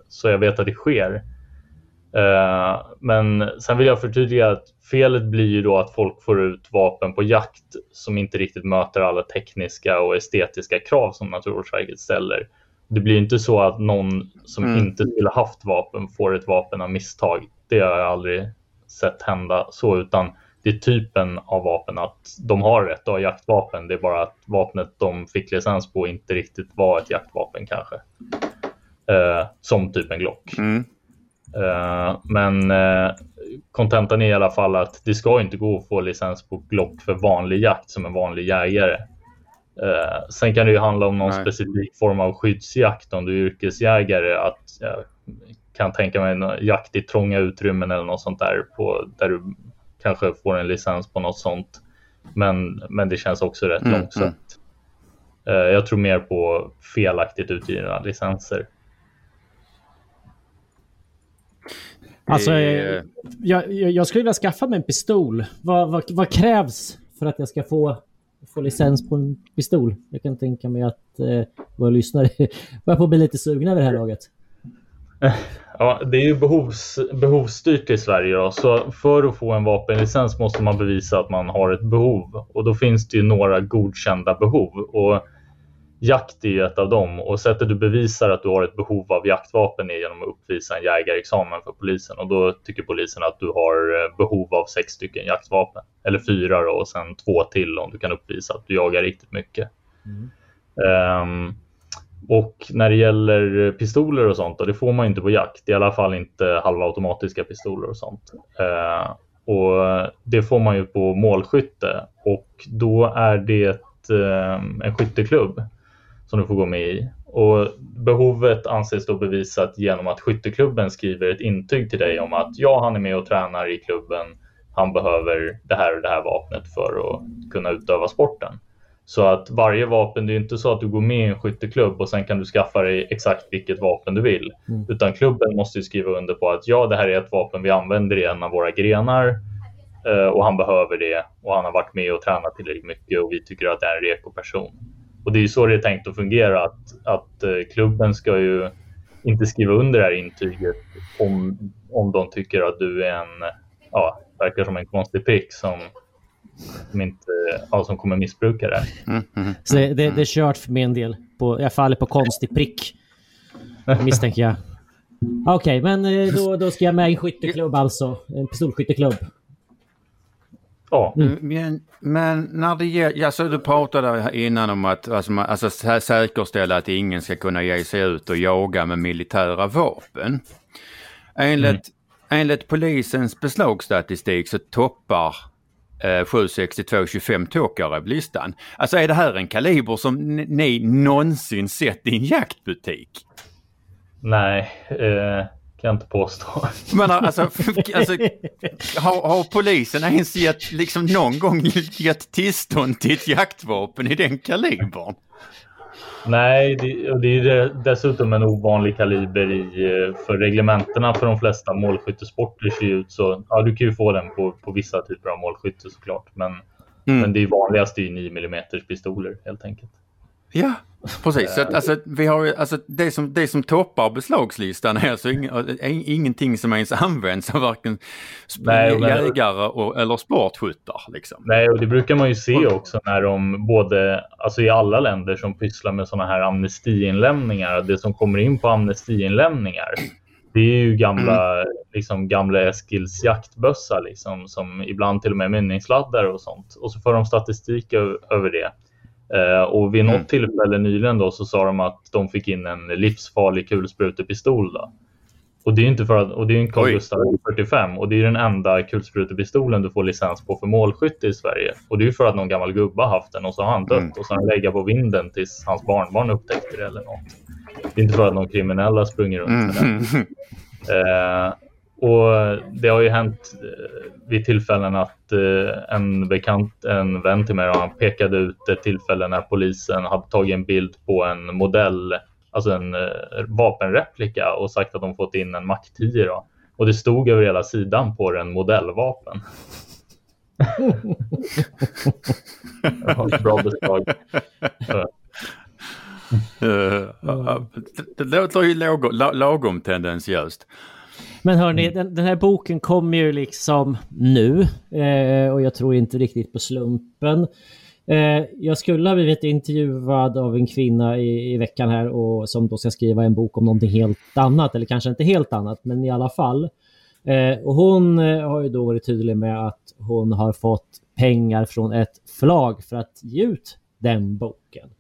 så jag vet att det sker. Eh, men sen vill jag förtydliga att felet blir ju då att folk får ut vapen på jakt som inte riktigt möter alla tekniska och estetiska krav som Naturvårdsverket ställer. Det blir inte så att någon som Mm. inte skulle haft vapen får ett vapen av misstag. Det har jag aldrig sett hända så, utan det är typen av vapen att de har rätt att ha jaktvapen. Det är bara att vapnet de fick licens på inte riktigt var ett jaktvapen kanske. Eh, som typ en Glock. Mm. Eh, men eh, kontentan är i alla fall att det ska inte gå att få licens på Glock för vanlig jakt som en vanlig jägare. Eh, sen kan det ju handla om någon Nej. specifik form av skyddsjakt om du är yrkesjägare. Att jag kan tänka mig en jakt i trånga utrymmen eller något sånt där på, där du kanske får en licens på något sånt. Men, men det känns också rätt Mm, långsamt. Eh, jag tror mer på felaktigt utgivna licenser. Alltså, jag, jag, jag skulle vilja skaffa mig en pistol. Vad, vad, vad krävs för att jag ska få, få licens på en pistol? Jag kan tänka mig att eh, våra lyssnare börjar på bli lite sugna vid det här laget. Ja, det är ju behovs, behovsstyrt i Sverige. Då. Så för att få en vapenlicens måste man bevisa att man har ett behov. Och då finns det ju några godkända behov. Och jakt är ju ett av dem. Och sättet du bevisar att du har ett behov av jaktvapen är genom att uppvisa en jägarexamen för polisen. Och då tycker polisen att du har eh, behov av sex stycken jaktvapen. Eller fyra då, och sen två till om du kan uppvisa att du jagar riktigt mycket. Ehm, och när det gäller pistoler och sånt, då, det får man inte på jakt. I alla fall inte halvautomatiska pistoler och sånt. Eh, och det får man ju på målskytte och då är det eh, en skytteklubb som du får gå med i. Och behovet anses då bevisat genom att skytteklubben skriver ett intyg till dig om att ja, han är med och tränar i klubben. Han behöver det här och det här vapnet för att kunna utöva sporten. Så att varje vapen, det är inte så att du går med i en skytteklubb och sen kan du skaffa dig exakt vilket vapen du vill. Mm. Utan klubben måste ju skriva under på att ja, det här är ett vapen vi använder i en av våra grenar eh, och han behöver det och han har varit med och tränat tillräckligt mycket och vi tycker att det är en reko person. Och det är ju så det är tänkt att fungera, att, att eh, klubben ska ju inte skriva under det här intyget om, om de tycker att du är en, ja, verkar som en konstig prick som, som, inte, ja, som kommer missbruka det. Mm, mm. Så det, det, det är kört för min del. På, jag faller på konstig prick. Misstänker jag. Okej, men eh, då, då ska jag med i en skytteklubb alltså. En pistolskytteklubb. Ja, Men, men när det gäller, alltså du pratade innan om att alltså, man, alltså, sä- säkerställa att ingen ska kunna ge sig ut och jaga med militära vapen. Enligt, enligt polisens beslagsstatistik så toppar eh, 762 25 Tokarev-listan. Alltså är det här en kaliber som ni någonsin sett i en jaktbutik? nej, eh, kan jag inte påstå. Men alltså, alltså har, har polisen ens gett, liksom någon gång gett tillstånd till ett jaktvapen i den kalibern? Nej, det, och det är dessutom en ovanlig kaliber i, eh, för reglementena för de flesta målskyttesporter ser ut så. Ja, du kan ju få den på, på vissa typer av målskytte såklart, men, Mm. men det är vanligast är ju 9 mm pistoler helt enkelt. Ja, precis. Så att, alltså, vi har alltså, det, som, det som toppar beslagslistan är alltså ing, är ingenting som ens används av varken Nej, jägare och, eller sportskyttar. Liksom. Nej, och det brukar man ju se också när de både, alltså i alla länder som pysslar med sådana här amnestiinlämningar, det som kommer in på amnestiinlämningar, det är ju gamla, liksom gamla Eskils jaktbössa liksom, som ibland till och med är mynningsladdare och sånt. Och så för de statistik över det. Eh, och vid något Mm. tillfälle nyligen då så sa de att de fick in en livsfarlig kulsprutepistol. Då. Och det är inte för att, och det är en Carl. Gustaf 45 och det är den enda kulsprutepistolen du får licens på för målskytte i Sverige. Och det är ju för att någon gammal gubbe har haft den och så har han dött Mm. och så har han legat på vinden tills hans barnbarn upptäckte det eller något. Det är inte för att någon kriminell har sprungit runt med den. Mm. Eh, och det har ju hänt eh, vid tillfällen att eh, en bekant, en vän till mig, han pekade ut ett tillfälle när polisen hade tagit en bild på en modell, alltså en eh, vapenreplika och sagt att de fått in en Mac 10 då. Och det stod över hela sidan på den modellvapen. bra beslag. Eh, det, låter ju lagom, la- lagom tendensiöst. Men hörni, den, den här boken kommer ju liksom nu. Eh, och jag tror inte riktigt på slumpen. Eh, jag skulle ha blivit intervjuad av en kvinna i, i veckan här och som då ska skriva en bok om någonting helt annat. Eller kanske inte helt annat, men i alla fall. Eh, och hon eh, har ju då varit tydlig med att hon har fått pengar från ett förlag för att ge ut den boken.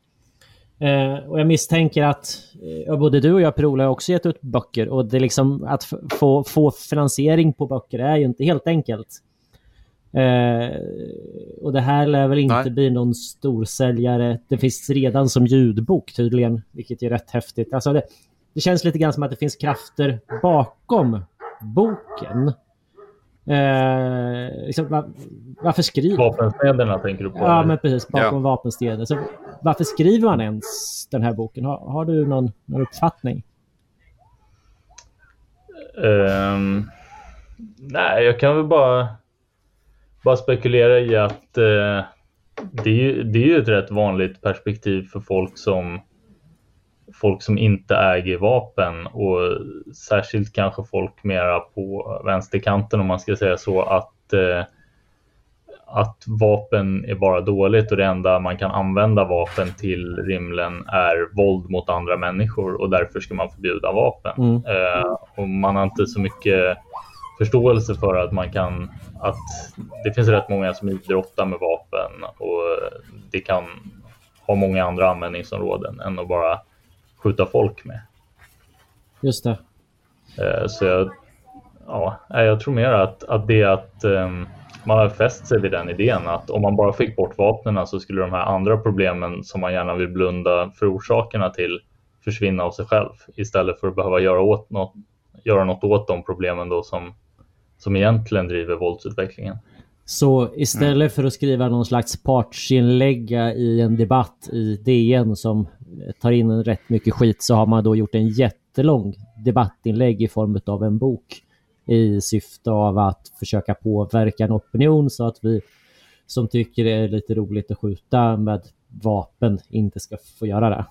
Eh, och jag misstänker att eh, både du och jag Per-Ola har också gett ut böcker och det är liksom att få, få finansiering på böcker är ju inte helt enkelt. Eh, och det här lär väl inte Nej. bli någon storsäljare. Det finns redan som ljudbok tydligen, vilket är rätt häftigt. Alltså det, det känns lite grann som att det finns krafter bakom boken. Eh, liksom, va, varför skriver Vapensmederna tänker du på? Ja, eller? men precis. Bakom Ja. vapenstenen. Så varför skriver man ens den här boken? Har, har du någon, någon uppfattning? Ehm, nej, jag kan väl bara, bara spekulera i att eh, det, är ju, det är ju ett rätt vanligt perspektiv för folk som folk som inte äger vapen och särskilt kanske folk mera på vänsterkanten om man ska säga så att eh, att vapen är bara dåligt och det enda man kan använda vapen till rimligen är våld mot andra människor och därför ska man förbjuda vapen. Mm. Eh, och man har inte så mycket förståelse för att man kan att det finns rätt många som idrottar med vapen och det kan ha många andra användningsområden än att bara skjuta folk med. Just det. Eh, Så jag, ja, nej, jag tror mer att, att det att ehm, man har fäst sig vid den idén att om man bara fick bort vapnen så skulle de här andra problemen som man gärna vill blunda för orsakerna till försvinna av sig själv istället för att behöva göra, åt något, göra något åt de problemen då som, som egentligen driver våldsutvecklingen. Så istället för att skriva någon slags partsinlägga i en debatt i DN som tar in rätt mycket skit så har man då gjort en jättelång debattinlägg i form av en bok i syfte av att försöka påverka en opinion så att vi som tycker det är lite roligt att skjuta med vapen inte ska få göra det.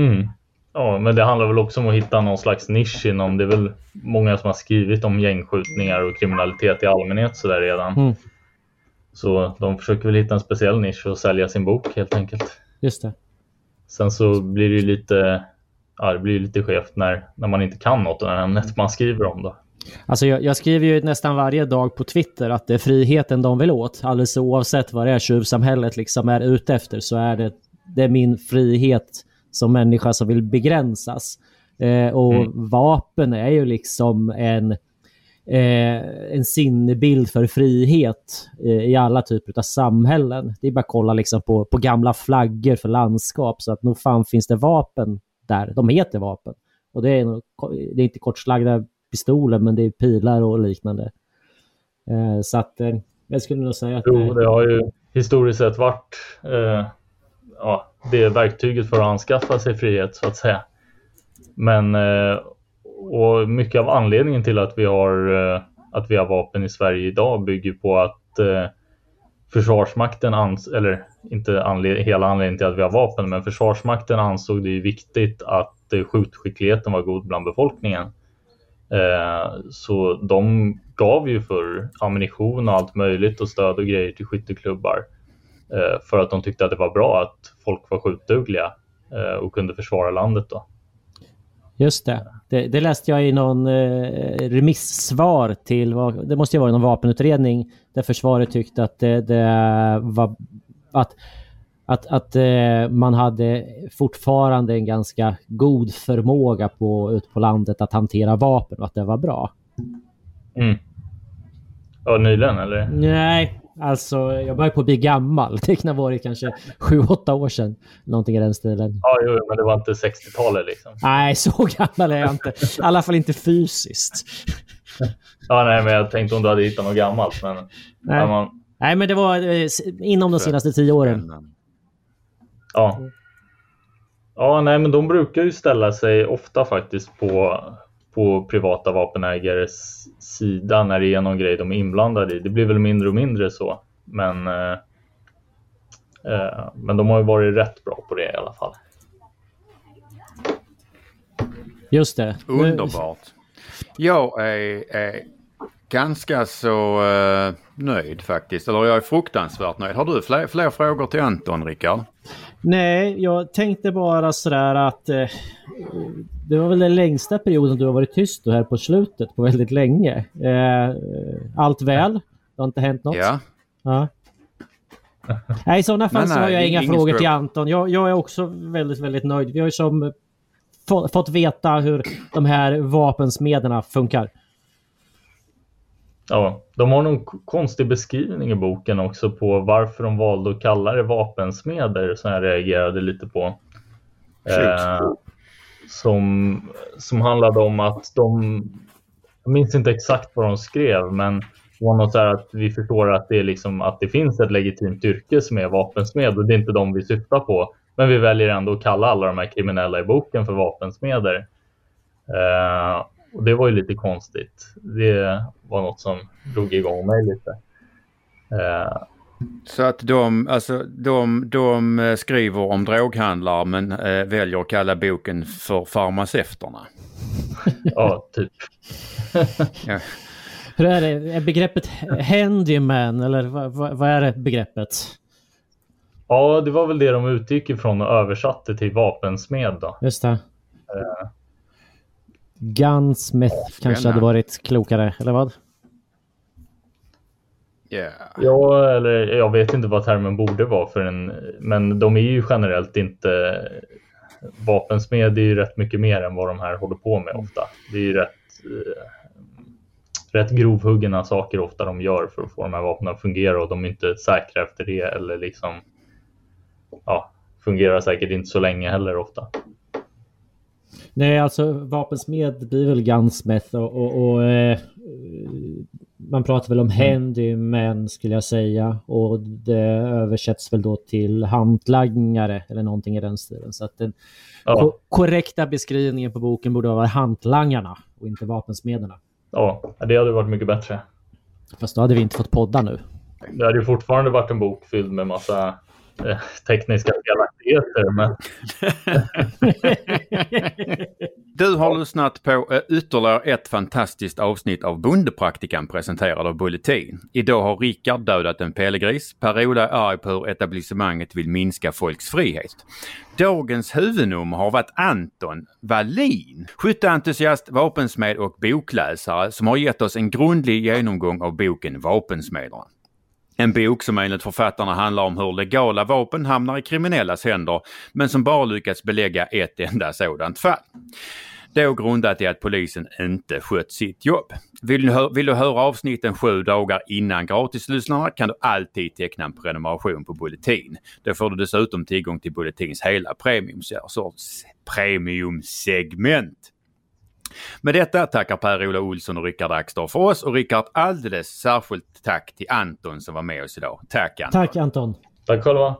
Mm. Ja, men det handlar väl också om att hitta någon slags nisch inom. Det är väl många som har skrivit om gängskjutningar och kriminalitet i allmänhet så där redan. Mm. Så de försöker väl hitta en speciell nisch och sälja sin bok helt enkelt. Just det. Sen så blir det ju lite, ja, det blir lite skevt när, när man inte kan något om ämnet man skriver om då. Alltså jag, jag skriver ju nästan varje dag på Twitter att det är friheten de vill åt. Alldeles oavsett vad det är tjuvsamhället liksom är ute efter så är det, det är min frihet som människa som vill begränsas. Eh, och Mm. vapen är ju liksom en, eh, en sinnebild för frihet eh, i alla typer av samhällen. Det är bara att kolla liksom på, på gamla flaggor för landskap så att nog fan finns det vapen där. De heter vapen. Och det är, nog- det är inte kortslagda pistoler men det är pilar och liknande. Eh, så att eh, jag skulle nog säga att... Jo, det har ju historiskt sett varit eh, ja, det verktyget för att anskaffa sig frihet så att säga. Men eh, och mycket av anledningen till att vi har eh, att vi har vapen i Sverige idag bygger på att eh, Försvarsmakten, ans eller inte anled hela anledningen till att vi har vapen, men Försvarsmakten ansåg det ju viktigt att eh, skjutskickligheten var god bland befolkningen. Eh, så de gav ju för ammunition och allt möjligt och stöd och grejer till skytteklubbar. Eh, för att de tyckte att det var bra att folk var skjutdugliga eh, och kunde försvara landet då. Just det. det. Det läste jag i någon eh, remissvar till, vad- det måste ju vara någon vapenutredning, där försvaret tyckte att det, det var att att, att eh, man hade fortfarande en ganska god förmåga på, ut på landet att hantera vapen och att det var bra. Mm. Ja, nyligen eller? Nej, alltså jag börjar på att bli gammal. Det kan ha varit kanske 7-8 år sedan. Någonting i den stilen. Ja, jo, men det var inte 60-talet liksom. Nej, så gammal är jag inte. I alla fall inte fysiskt. Ja, nej, men jag tänkte om du hade hittat något gammalt. Men, Nej. man, Nej, men det var eh, inom de senaste tio åren. ja. ja, nej, men de brukar ju ställa sig ofta faktiskt på, på privata vapenägares sida när det är någon grej de är inblandade i. Det blir väl mindre och mindre så. Men, eh, eh, men de har ju varit rätt bra på det i alla fall. Just det. Underbart. Jag är, är ganska så eh, nöjd faktiskt. Eller jag är fruktansvärt nöjd. Har du fler, fler frågor till Anton, Rickard? Nej, jag tänkte bara sådär att eh, det var väl den längsta perioden du har varit tyst här på slutet på väldigt länge. Eh, allt väl? Det har inte hänt något? Ja. Ja. Nej, i sådana fall Nej, så har jag inga frågor stroke. till Anton. Jag, jag är också väldigt, väldigt nöjd. Vi har ju som få, fått veta hur de här vapensmederna funkar. Ja, de har någon konstig beskrivning i boken också på varför de valde att kalla det vapensmeder som jag reagerade lite på. Eh, som, som handlade om att de, jag minns inte exakt vad de skrev, men det var något så här att vi förstår att det, är liksom, att det finns ett legitimt yrke som är vapensmed och det är inte de vi syftar på. Men vi väljer ändå att kalla alla de här kriminella i boken för vapensmeder. Eh, och det var ju lite konstigt. Det var något som drog igång mig lite. Eh, så att de, alltså, de, de eh, skriver om droghandlare men eh, väljer att kalla boken för farmaceuterna. ja, typ. Ja. Hur är det? Är begreppet handyman eller vad, är det begreppet? Ja, det var väl det de utgick ifrån och översatte till vapensmed. Då. Just det. Gunsmith kanske hade varit klokare, eller vad? Ja. Ja, eller jag vet inte vad termen borde vara för en, men de är ju generellt inte vapensmed är ju rätt mycket mer än vad de här håller på med ofta. Det är ju rätt, eh, rätt grovhuggna saker ofta de gör för att få de här vapnen att fungera och de är inte säkra efter det eller liksom ja, fungerar säkert inte så länge heller ofta. Nej, alltså vapensmed blir väl gunsmith och, och, och eh, man pratar väl om handyman skulle jag säga och det översätts väl då till hantlangare eller någonting i den stilen. Så att den Ja, ko- korrekta beskrivningen på boken borde vara hantlangarna och inte vapensmederna. ja, det hade varit mycket bättre. Fast då hade vi inte fått podda nu. Det hade ju fortfarande varit en bok fylld med massa eh, tekniska felaktigheter. Men Du har lyssnat på eh, ytterligare ett fantastiskt avsnitt av Bondepraktikan presenterad av Bulletin. Idag har Rickard dödat en pellegris. Per-Ola är arg på hur etablissemanget vill minska folks frihet. Dagens huvudnummer har varit Anton Wallin, skytteentusiast, vapensmed och bokläsare som har gett oss en grundlig genomgång av boken Vapensmederna. En bok som enligt författarna handlar om hur legala vapen hamnar i kriminellas händer men som bara lyckats belägga ett enda sådant fall. Då grundat i att polisen inte skött sitt jobb. Vill du, hö- vill du höra avsnitten sju dagar innan gratislyssnarna kan du alltid teckna en prenumeration på Bulletin. Då får du dessutom tillgång till Bulletins hela premiumsegment. Med detta tackar Per-Ola Olsson och Rickard Axdorff för oss och Rickard alldeles särskilt tack till Anton som var med oss idag. Tack Anton! Tack Anton! tack själva.